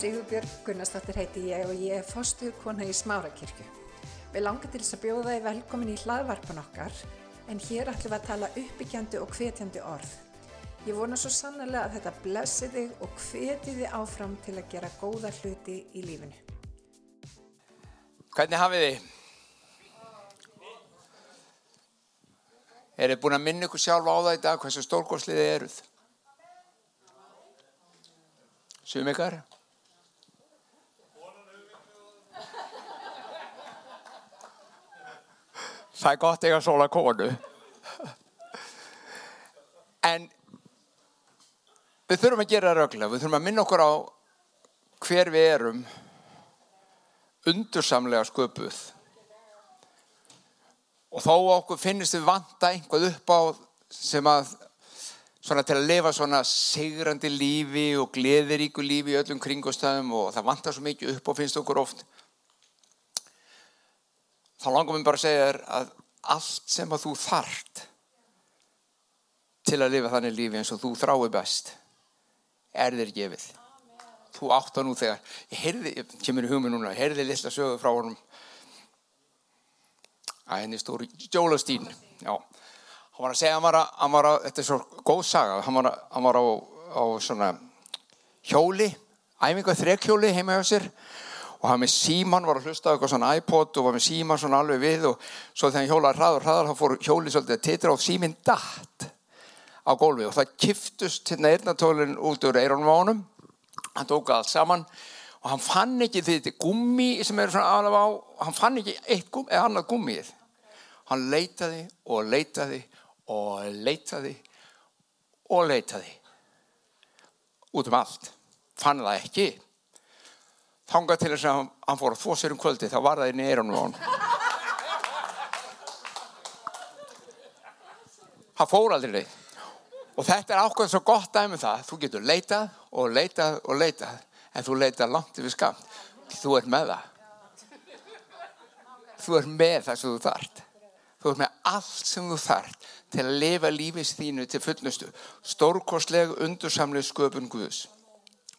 Sigurbjörg Gunnarsdóttir heiti ég og ég er fostuð kona í Smárakirkju. Við langar til þess að bjóða þið velkomin í hlaðvarpan okkar en hér ætlum við að tala uppbyggjandi og hvetjandi orð. Ég vona svo sannlega að þetta blessi þig og hveti þið áfram til að gera góða hluti í lífinu. Hvernig hafið þið? Er þið búin að minna ykkur sjálf á það í dag hversu stórgóðslið þið eruð? Sum ykkar? Það er gott eiga svona konu. En við þurfum að gera röglega, við þurfum að minna okkur á hver við erum undursamlega sköpuð. Og þó okkur finnist við vanta einhvað upp á sem að svona til að lifa svona sigrandi lífi og gleðiríku lífi í öllum kringustæðum og það vantar svo mikið upp og finnst okkur oft þá langar mér bara að segja þér að allt sem að þú þart til að lifa þannig lífi eins og þú þrái best er þér gefið. Þú átt á nú þegar. Ég heyrði, ég kemur í hugminn núna ég heyrði lilla sögu frá honum. Að henni stóri Jólastín já. Hann var að segja, hann var að, hann var að þetta er svo góð saga, hann var, að, hann var á, á svona hjóli æfinga þrekkjóli heima hjá sér og hann með síman var að hlusta eitthvað svona iPod og var með síman svona alveg við og svo þegar hann hjólaði hraður hraður þá fór hjóli svolítið að titra og símin dætt á gólfi og það kiftust hérna eirnatólinn út úr eironum á honum. Hann tók allt saman og hann fann ekki þetta gummi sem er svona alveg á hann fann ekki eitt gummi, eða annað gummið hann leitaði og leitaði og leitaði og leitaði. Út um allt. Fann það ekki þangað til þess að hann fór að þvó sér um kvöldi þá var það inn í eironum á hann hann fór aldrei og þetta er ákveð svo gott dæmi um það. Þú getur leitað og leitað og leitað en þú leitað langt yfir skamt þú ert með það. Þú ert með það sem þú þart þú ert með allt sem þú þart til að lifa lífins þínu til fullnustu stórkostleg undursamleg sköpun Guðs.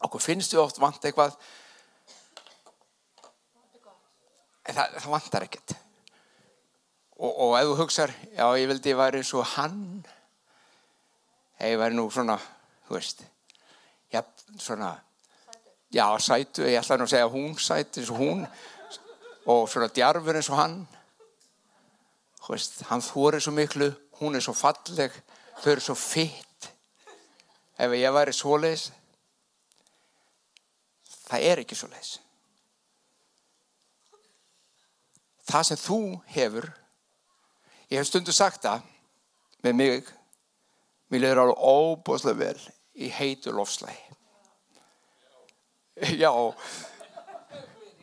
Okkur finnst við oft vant eitthvað en það, það vantar ekkert. Og, og ef þú hugsar já ég vildi ég væri eins og hann ef ég væri nú svona þú veist já svona já sætu, ég ætla nú að segja hún sætu eins og hún og svona djarfur eins og hann. Þú veist, hann þóri svo miklu hún er svo falleg þau eru svo fitt. Ef ég væri svoleiðis það er ekki svoleiðis það sem þú hefur ég hef stundu sagt það með mig mér leður alveg óbúslega vel í heitu lofslægi já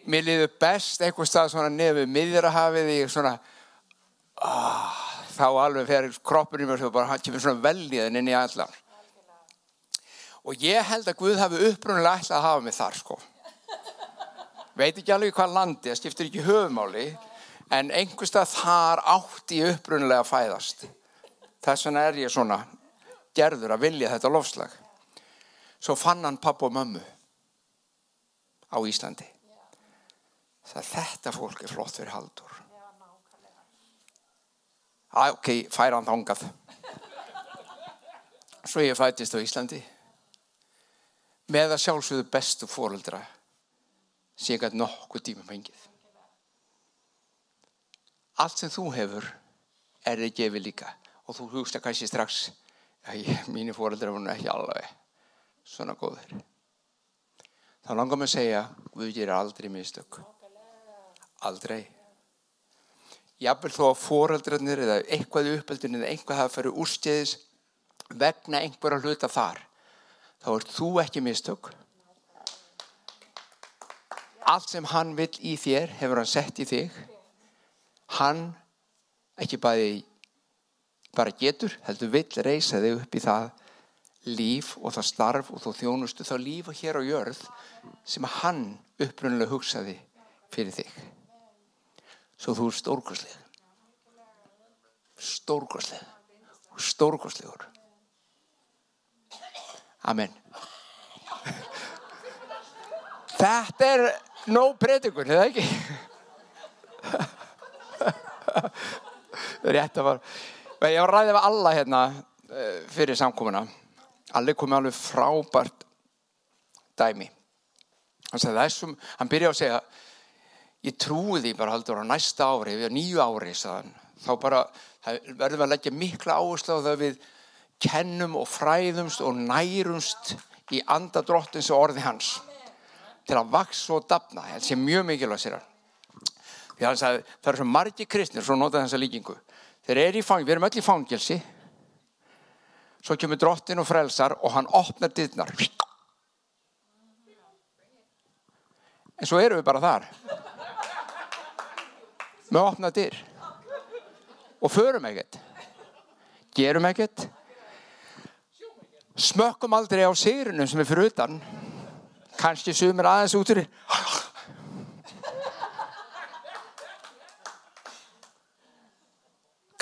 mér leður best eitthvað stað svona nefið miðrahafið í svona ah þá alveg fer kroppurinn mér svo bara kemur svona velniðin inn í allar og ég held að Guð hafi upprunnilega ætlað að hafa mig þar sko. Veit ekki alveg hvað landi það skiptir ekki höfumáli en einhverstað þar átti upprunnilega að fæðast. Þess vegna er ég svona gerður að vilja þetta lofslag svo fann hann pappa og mömmu á Íslandi. Það þetta fólk er flott fyrir haldur ah, ok, færa hann þángað svo ég fættist á Íslandi. Með að sjálfsögðu bestu fóröldra sem ég gæti nokkuð tíma fengið allt sem þú hefur er þið gefið líka. Og þú hugsta kannski strax að mínu fóröldra voru ekki alveg svona góður þá langar mér að segja Guð gerir aldrei mistök. Aldrei. Jafnvel þó að foreldrarnir eða eitthvað í uppeldinu eða einhvað hafa farið úrstæðis vegna einhverja hluta þar þá ert þú ekki mistök. Allt sem hann vill í þér hefur hann sett í þig hann ekki bæði bara getur, heldur vill reysa þig upp í það líf og það starf og þú þjónustu þá líf og hér á jörð sem hann upprunnulega hugsaði fyrir þig. Svo þú er stórkoslega stórkoslega stórkoslegur Amen. Þetta er nóg predikur, er það ekki? Rétt að var. Ég var ræðið af alla hérna eh, fyrir samkomuna. Allir komið alveg frábært dæmi. Hann sagði þessum, hann byrjaði að segja, ég trúi því bara haldur á næsta ári, við erum nýju ári, sagðan. Þá bara verðum við að leggja mikla áherslu á það við kennum og fræðumst og nærumst í andadrottins og orði hans til að vaks og dapna. Það sé mjög mikilvægt sér hann. Því að það eru svo margi kristnir svo nota þessa líkingu. Þeir eru í fang, við erum öll í fangelsi. Svo kemur drottin og frelsar og hann opnar dittnar. En svo eru við bara þar. Með opna dyr. Og förum ekkert. Gerum ekkert. Smökkum aldrei á sigrunum sem er fyrir utan. Kanski sumir aðeins út fyrir.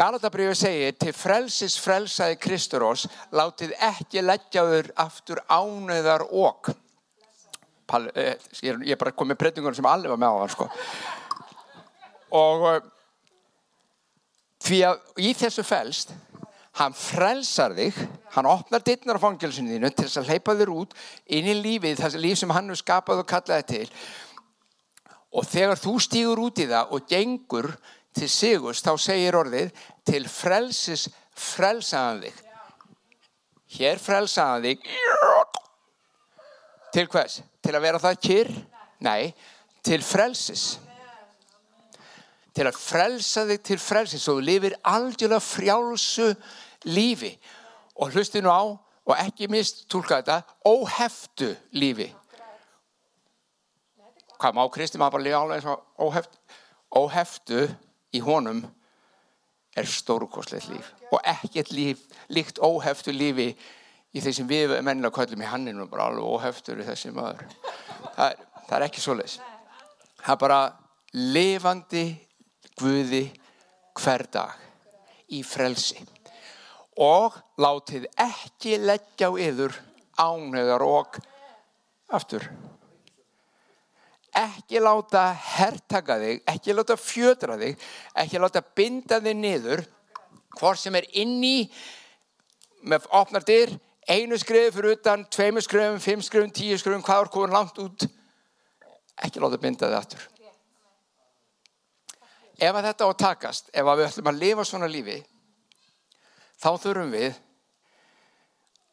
Galatabriðu segir til frelsis frelsaði Kristurós látið ekki leggjaður aftur ánöðar okk. Eh, ég er bara komið breytingunum sem allir var með á það sko. og eh, því að í þessu felst hann frelsar þig hann opnar dittnar á fangilsinu þínu til þess að hleypa þér út inn í lífið þessi líf sem hann hefur skapað og kallaði til og þegar þú stýgur út í það og gengur til sigurs þá segir orðið til frelsis frelsaðan þig. Hér frelsaðan þig. Til hvers? til að vera það kyrr? nei, til frelsis. Til að frelsa þig til frelsis og þú lifir algjörlega frjálsu lífi. Og hlusti nú á og ekki mist tólka þetta óheftu lífi. Hvað má Kristi maður bara eins og óheftu óheftu í honum er stórkosleitt líf og ekkert líf líkt óheftu lífi í þeir sem við mennilega kallum í hanninu bara alveg óheftur í þessi maður. Það er, það er ekki svo leis það er bara levandi Guði hver dag í frelsi. Og látið ekki leggja á yður ánöðar og aftur ekki láta herrtaka þig, ekki láta fjötra þig, ekki láta binda þig niður, hvort sem er inni með opnar dyr, einu skrifu fyrir utan, tveimu skrifum, fimm skrifum, tíu skrifum, hvað er komin langt út, ekki láta binda þig aftur. Ef að þetta á að takast, ef að við ætlum að lifa svona lífi, þá þurfum við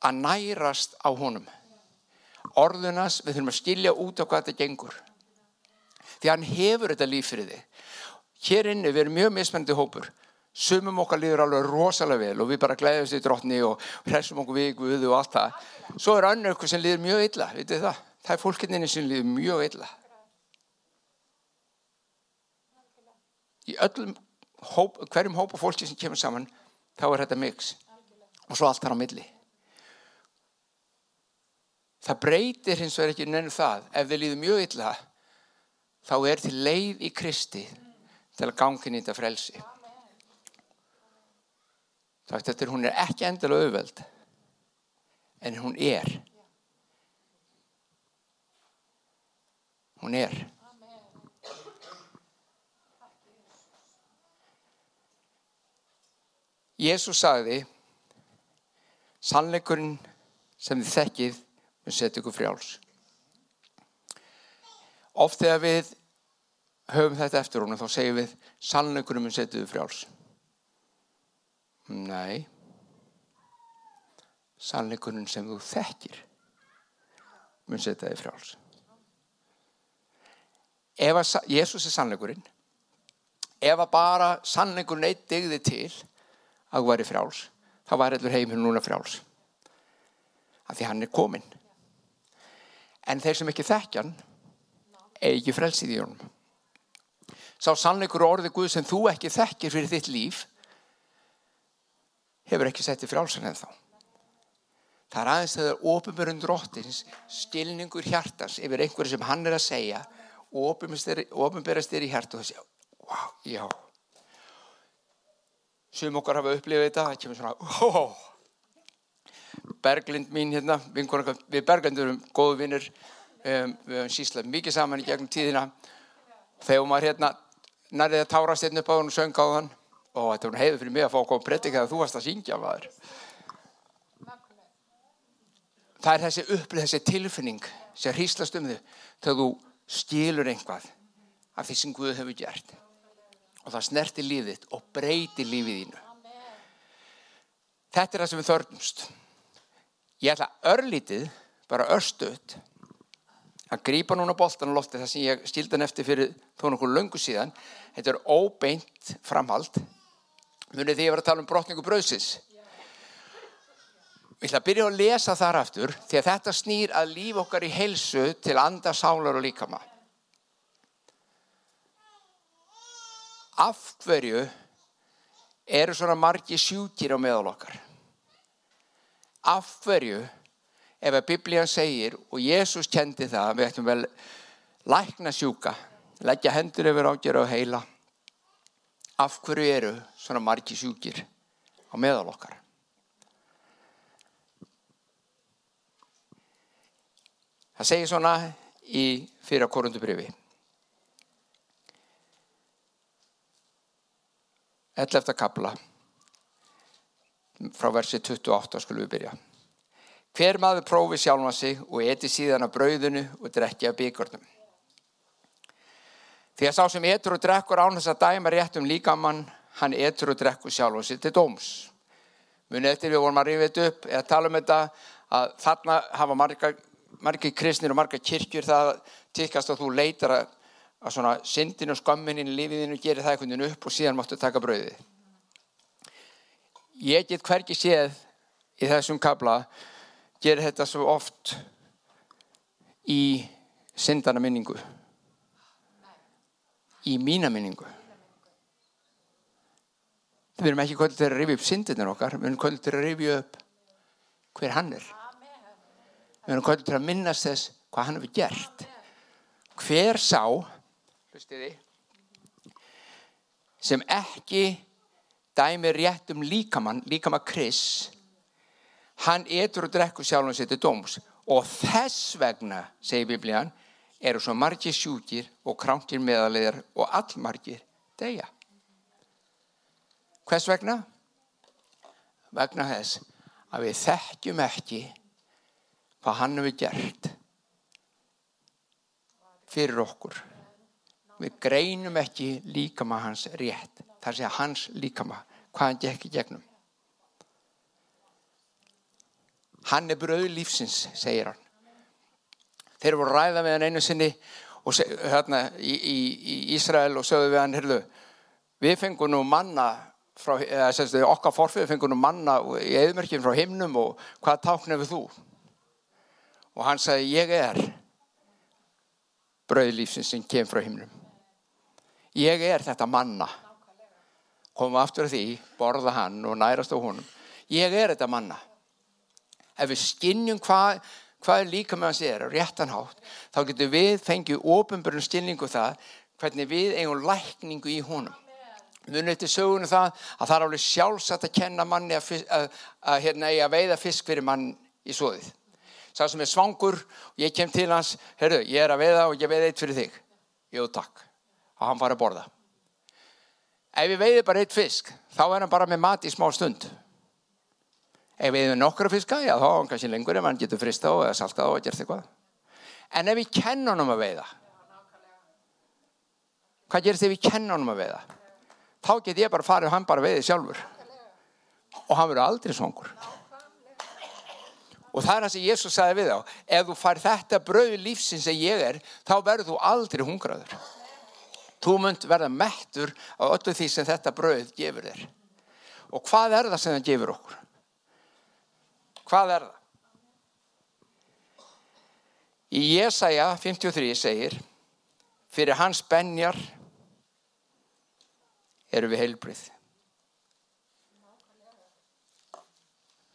að nærast á honum. Orðunas, við þurfum að skilja út á hvað þetta gengur því hann hefur þetta líf fyrir þig. Hér inni við erum mjög mismennandi hópur. Sumum okkar líður alveg rosalega vel og við bara glæðum sér drotni og hressum okkur við Guðu og allt það. Svo er annar okkur sem líður mjög illa, vitið það? Það er fólkinni sem líður mjög illa. Í öllum hóp, hverjum hópa fólki sem kemur saman, þá er þetta mix. Og svo allt þar á milli. Það breytir hins vegar ekki nefnum það ef þið líður mjög illa þá er til leið í Kristi til að gangin í þetta frelsi. Þetta er, hún er ekki endilega auðveld, en hún er. Hún er. Jésús sagði, sannleikurinn sem þið þekkið mun setja ykkur frjáls. Oft þegar við höfum þetta eftir hún þá segjum við sannleikunum mun setjuðu frjáls. Nei. Sannleikunum sem þú þekkir mun setjaði frjáls. Ef að Jésús er sannleikurinn ef að bara sannleikurinn eitt digði til að þú væri frjáls þá væri allur heiminn núna frjáls. Af því hann er kominn. En þeir sem ekki þekkjan eigi frelsið í honum. Sá sannleikur orði Guð sem þú ekki þekkir fyrir þitt líf hefur ekki sett í frjálsan en þá. Það er aðeins þegar ofinbjörn dróttins stilningur hjartans yfir einhverju sem hann er að segja og ofinbjörnast er í hjartu og það segja, wow, já. Sum okkar hafa upplifið þetta, það kemur svona, oh. Berglind mín hérna, við Berglindurum, góðu vinnir, um, við höfum síslað mikið saman í gegnum tíðina. Þegar maður hérna nærið að tárast einn upp á hann og söng á hann. Og þetta var heiður fyrir mig að fá að koma að predika þegar þú varst að syngja maður. Það er þessi upplið, þessi tilfinning sem hýslast um þau þegar þú stílur einhvað af því sem Guð hefur gert. Og það snerti lífið og breyti lífið þínu. Þetta er það sem við þörnumst ég ætla örlítið bara örstuðt að grípa núna boltan á lofti það sem ég stíldan eftir fyrir þó nokkuð löngu síðan þetta er óbeint framhald munið því að ég var að tala um brotningu bröðsis Ég ætla að byrja að lesa þar aftur því að þetta snýr að líf okkar í heilsu til anda, sálar og líkama. Af hverju eru svona margi sjúkir á meðal okkar? Af hverju, ef að biblían segir, og Jésús kendi það, við ættum vel lækna sjúka, leggja hendur yfir ágjör og heila, af hverju eru svona margi sjúkir á meðal okkar? Það segir svona í fyrra korundubrifi. 11. kapla frá versi 28 skulum við byrja. Hver maður prófi sjálfa sig og eti síðan af brauðinu og drekki af byggjarnum. Því að sá sem etur og drekkur án þess að dæma rétt um líkamann, hann etur og drekkur sjálfa sig til dóms. Munið eftir við vorum að rifja þetta upp eða tala um þetta að þarna hafa marga margir kristnir og margar kirkjur það tikkast að þú leitar að, að svona syndin og skammininn í lífiðinu gerir það einhvern veginn upp og síðan máttu taka brauðið. Ég get hverki séð í þessum kabla gerir þetta svo oft í syndana minningu. Í mína minningu. Við erum ekki kvöld til að rifja upp syndinir okkar, við erum kvöld til að rifja upp hver hann er. Við erum kvöldur til að minnast þess hvað hann hefur gert. Hver sá, hlustiði, sem ekki dæmi rétt um líkamann, líkamann Kris, hann etur og drekkur sjálf og setur dóms. Og þess vegna, segir Biblían, eru svo margir sjúkir og kránkir meðalegar og allmargir degja. Hvers vegna? Vegna þess að við þekkjum ekki hvað hann hefur gert fyrir okkur. Við greinum ekki líkama hans rétt. Það sé hans líkama, hvað hann gekk í gegnum. Hann er bröð lífsins, segir hann. Þeir voru ræða með hann einu sinni og, hérna, í, í, í Ísrael og sögðu við hann, heyrðu, við fengum nú manna frá, eða, senstu, okkar forfið fengum nú manna í eðmerkjum frá himnum og hvað táknir við þú? Og hann sagði, ég er bröðlífsins sem kem frá himnum. Ég er þetta manna. Komum aftur að því, borða hann og nærast á honum. Ég er þetta manna. Ef við skinnjum hvað, hvað líka með hans er og réttan hátt, þá getur við fengið ofinbjörnum stilningu það hvernig við eigum lækningu í honum. Munið til sögunum það að það er alveg sjálfsagt að kenna manni að, að, að, að hérna, veiða fisk fyrir mann í svoðið sá sem er svangur og ég kem til hans, herru, ég er að veiða og ég veiði eitt fyrir þig. Jú, takk. Og hann fara að borða. Ef ég veiði bara eitt fisk, þá er hann bara með mat í smá stund. Ef ég veiði nokkru fiska, já, þá er hann kannski lengur ef hann getur frist á eða salta á og gert eitthvað. En ef ég kenn honum að veiða, hvað gerist ef ég kenn honum að veiða? Þá get ég bara farið og hann bara veiði sjálfur. Og hann verður aldrei svangur. Og það er það sem Jésús sagði við á. Ef þú fær þetta bröð lífsins sem ég er, þá verður þú aldrei hungraður. Þú munt verða mettur á öllu því sem þetta bröð gefur þér. Og hvað er það sem það gefur okkur? Hvað er það? Í Jésaja 53 segir, fyrir hans benjar eru við heilbrið.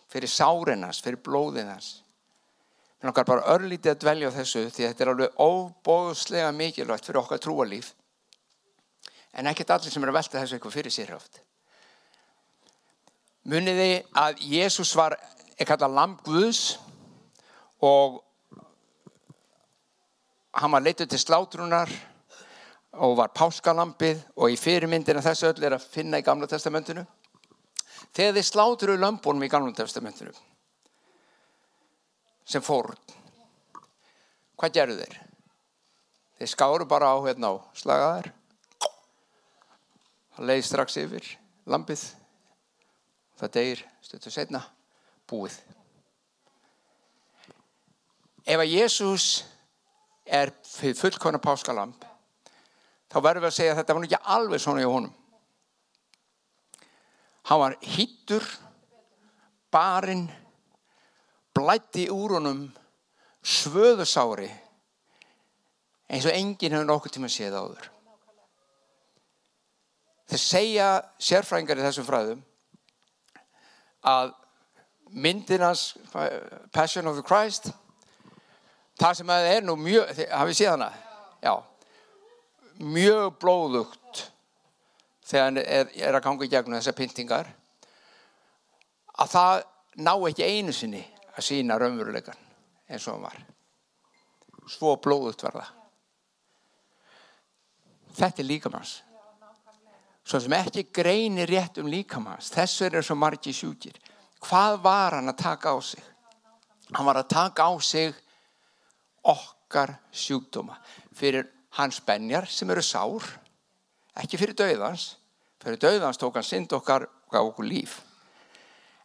fyrir sárinnans, fyrir blóðinnans. Mér langar bara örlítið að dvelja á þessu því þetta er alveg óbóðslega mikilvægt fyrir okkar trúalíf. En ekkert allir sem er að velta þessu eitthvað fyrir sér átt. Muniði að Jésús var ekkert að lamp Guðs og hann var leittur til slátrunar og var páskalampið og í fyrirmyndina þessu öll er að finna í gamla testamentinu. Þegar þið slátruðu lömbunum í gamla testamentinu sem fór hvað gerðu þeir? þeir skáru bara á hérna á slagaðar það leiði strax yfir lampið. Það degir stöttu setna búið. Ef að Jésús er fullkona páskalamp þá verður við að segja að þetta var ekki alveg svona í honum. Hann var hýttur barinn blætti úr honum svöðusári eins og enginn hefur nokkur tíma séð áður. Þeir segja sérfrængar í þessum fræðum að myndinans Passion of the Christ það sem að það er nú mjög hafið séð hana? Já. Mjög blóðugt þegar hann er, er að ganga í gegnum þessar pyntingar að það ná ekki einu sinni að sína raunveruleikan eins og hann var. Svo blóðugt var það. Þetta er líkamanns svo sem ekki greinir rétt um líkamanns þess er svo margi sjúkir hvað var hann að taka á sig? Hann var að taka á sig okkar sjúkdóma. Fyrir hans benjar sem eru sár ekki fyrir dauðans fyrir dauðans tók hann synd okkar og gaf okkur líf.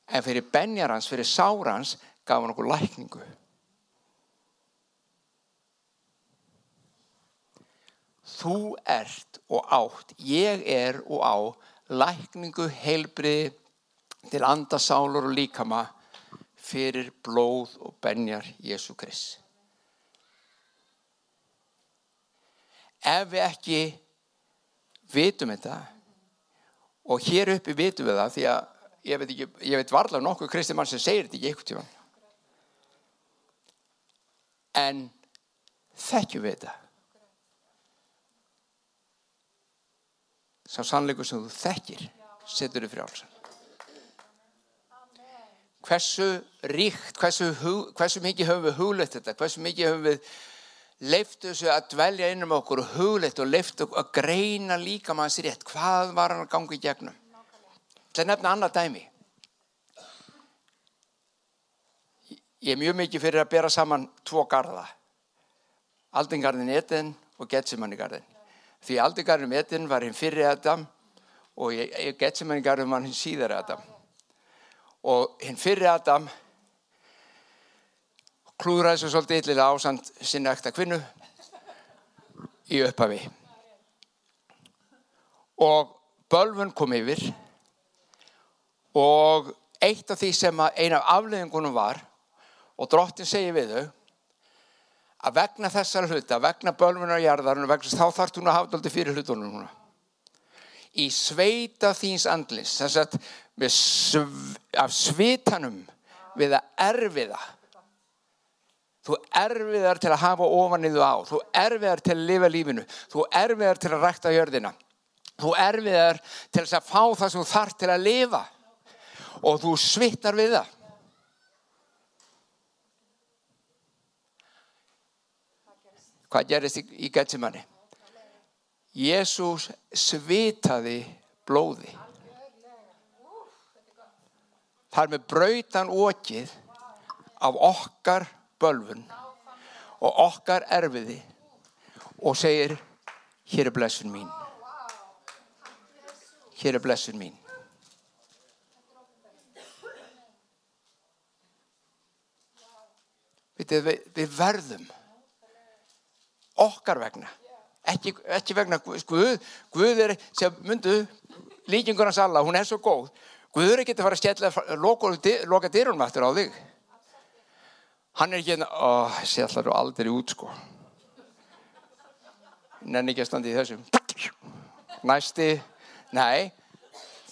En fyrir benjar hans, fyrir sár hans gaf hann okkur lækningu. Þú ert og átt ég er og á lækningu heilbriði til andasálur og líkama fyrir blóð og benjar Jésu Krist. Ef við ekki vitum þetta og hér uppi vitum við það því að ég veit, ekki, ég veit varlega nokkuð kristi mann sem segir þetta ekki eitthvað tíma en þekkjum við þetta. Sá sannleikur sem þú þekkir setur þið frjálsan hversu ríkt hversu, hversu mikið höfum við huglegt þetta hversu mikið höfum við leiftu þessu að dvelja innum okkur og hugleitt og leiftu að greina líka maður sér rétt. Hvað var hann að ganga í gegnum? Til að nefna annað dæmi. Ég er mjög mikið fyrir að bera saman tvo garda Aldingarðin Eden og Getsemannigarðin því Aldingarðin Eden var hinn fyrir Adam og Getsemannigarðin var hinn síðar Adam og hinn fyrir Adam klúðraði svo svolítið yllilega ásand sinna ekta kvinnu í upphafi. Og bölfun kom yfir. Og eitt af því sem eina af afleðingunum var og drottin segi við þau að vegna þessar hluta, vegna bölfunar og jarðarinn þá þarf hún að hafa alltaf fyrir hlutunum núna. Í sveita þíns andlis þess að sv af svitanum við að erfiða Þú erfiðar til að hafa ofanniðu á. Þú erfiðar til að lifa lífinu. Þú erfiðar til að rækta jörðina. Þú erfiðar til að fá það sem þú þarf til að lifa. Og þú svittar við það. Hvað gerist í, í Getzimanni? Jésús svitaði blóði. Það er með brautan okið af okkar bölfun og okkar erfiði og segir hér er blessun mín. Hér er blessun mín. Við, við verðum okkar vegna. Ekki, ekki vegna Guð, Guð er sem myndu líkingur hans alla, hún er svo góð Guður er ekki að fara að skella loka dyrunum aftur á þig. Hann er ekki ó, þessi allar eru aldrei út sko. Nenni ekki að standa í þessum. Næsti, nei.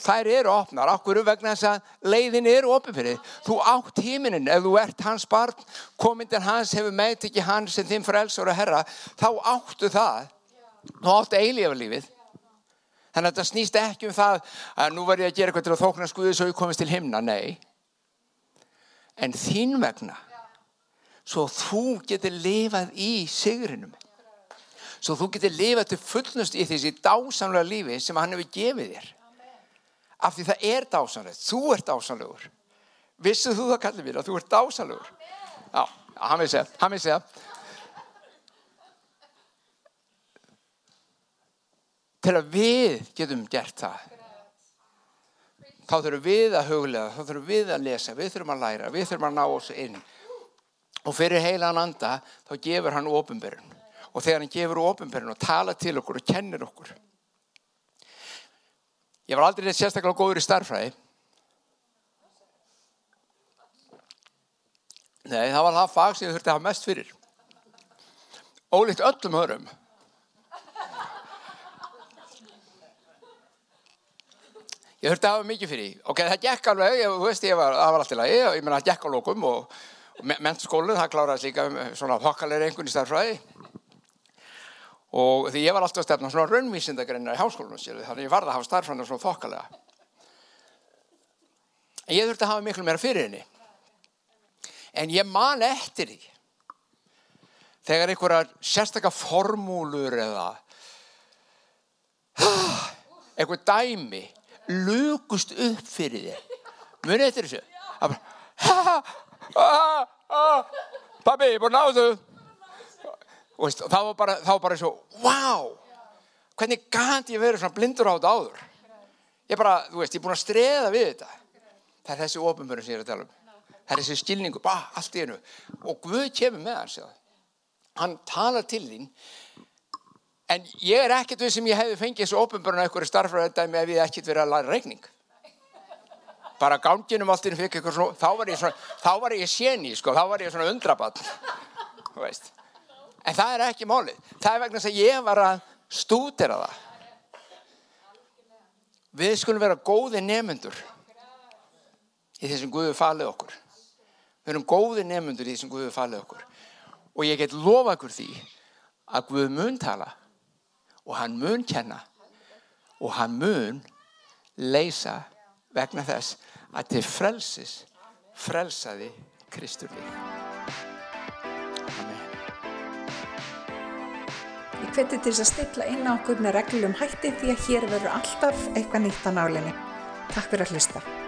Þær eru opnar, okkur vegna þess að leiðin eru opið fyrir þú átt tíminin, ef þú ert hans barn komindin hans hefur meit ekki hans sem þinn frelsur og herra þá áttu það, þú áttu eilífa lífið þannig að það snýst ekki um það að nú var ég að gera eitthvað til að þókna skuði svo ég komist til himna, nei. En þín vegna svo þú getur lifað í sigrinum svo þú getur lifað til fullnust í þessi dásamlega lífi sem hann hefur gefið þér. Af því það er dásamlegt þú ert dásamlegur. Vissuð þú það kallið mér að þú ert dásamlegur? Já, hann vil segja hann vil segja til að við getum gert það. Þá þurfum við að huglega þá þurfum við að lesa, við þurfum að læra við þurfum að ná oss inn. Og fyrir heilan anda þá gefur hann ofinberun og þegar hann gefur ofinberun og tala til okkur og kennir okkur. Ég var aldrei sérstaklega góður í starfræði nei það var það fag sem ég þurfti að hafa mest fyrir. Ólíkt öllum hörum ég þurfti að hafa mikið fyrir ok, það gekk alveg, ég, veist, ég var, það var alltaf lagi ég menna það gekk á lókum og mentskólinn, það kláraði líka um svona hokkalegri einhvern í starfræði og því ég var alltaf að stefna svona raunvísindagreinar í háskólinu þannig ég varði að hafa starfræðina svona þokkalega. En ég þurfti að hafa miklu meira fyrir henni. En ég man eftir því þegar einhverjar sérstakar formúlur eða einhver dæmi lukust upp fyrir þér. Munið eftir þessu. Bara ah, ah, pabbi, ég búin að ná þessu. Og það var bara, það var bara svo wow, hvernig gæti ég verið svona blindur á þetta áður? Ég bara, þú veist, ég er búin að streða við þetta. Það er þessi ofinbjörn sem ég er að tala um. Það er þessi skilningu, bara allt í hennu og Guð kemur með hans hann talar til þín en ég er ekkert við sem ég hefði fengið þessu að eitthvað starfræðdæmi ef ég ekkert verið að læra reikning bara gánginum allt inn fikk eitthvað svona, þá var ég svona, þá var ég séni, sko, þá var ég svona undrabann, þú veist. En það er ekki málið. Það er vegna þess að ég var að stúdera það. Við skulum vera góði nefnundur í þessum Guðu falið okkur. Við erum góði nefnundur í þessum Guðu falið okkur. Og ég get lofa okkur því að Guð mun tala og hann mun kenna og hann mun leysa vegna þess að til frelsis frelsaði Kristur. Amen. Ég hveti til þess að stilla inn á okkur með reglum hætti því að hér verður alltaf eitthvað nýtt á nálinni. Takk fyrir að hlusta.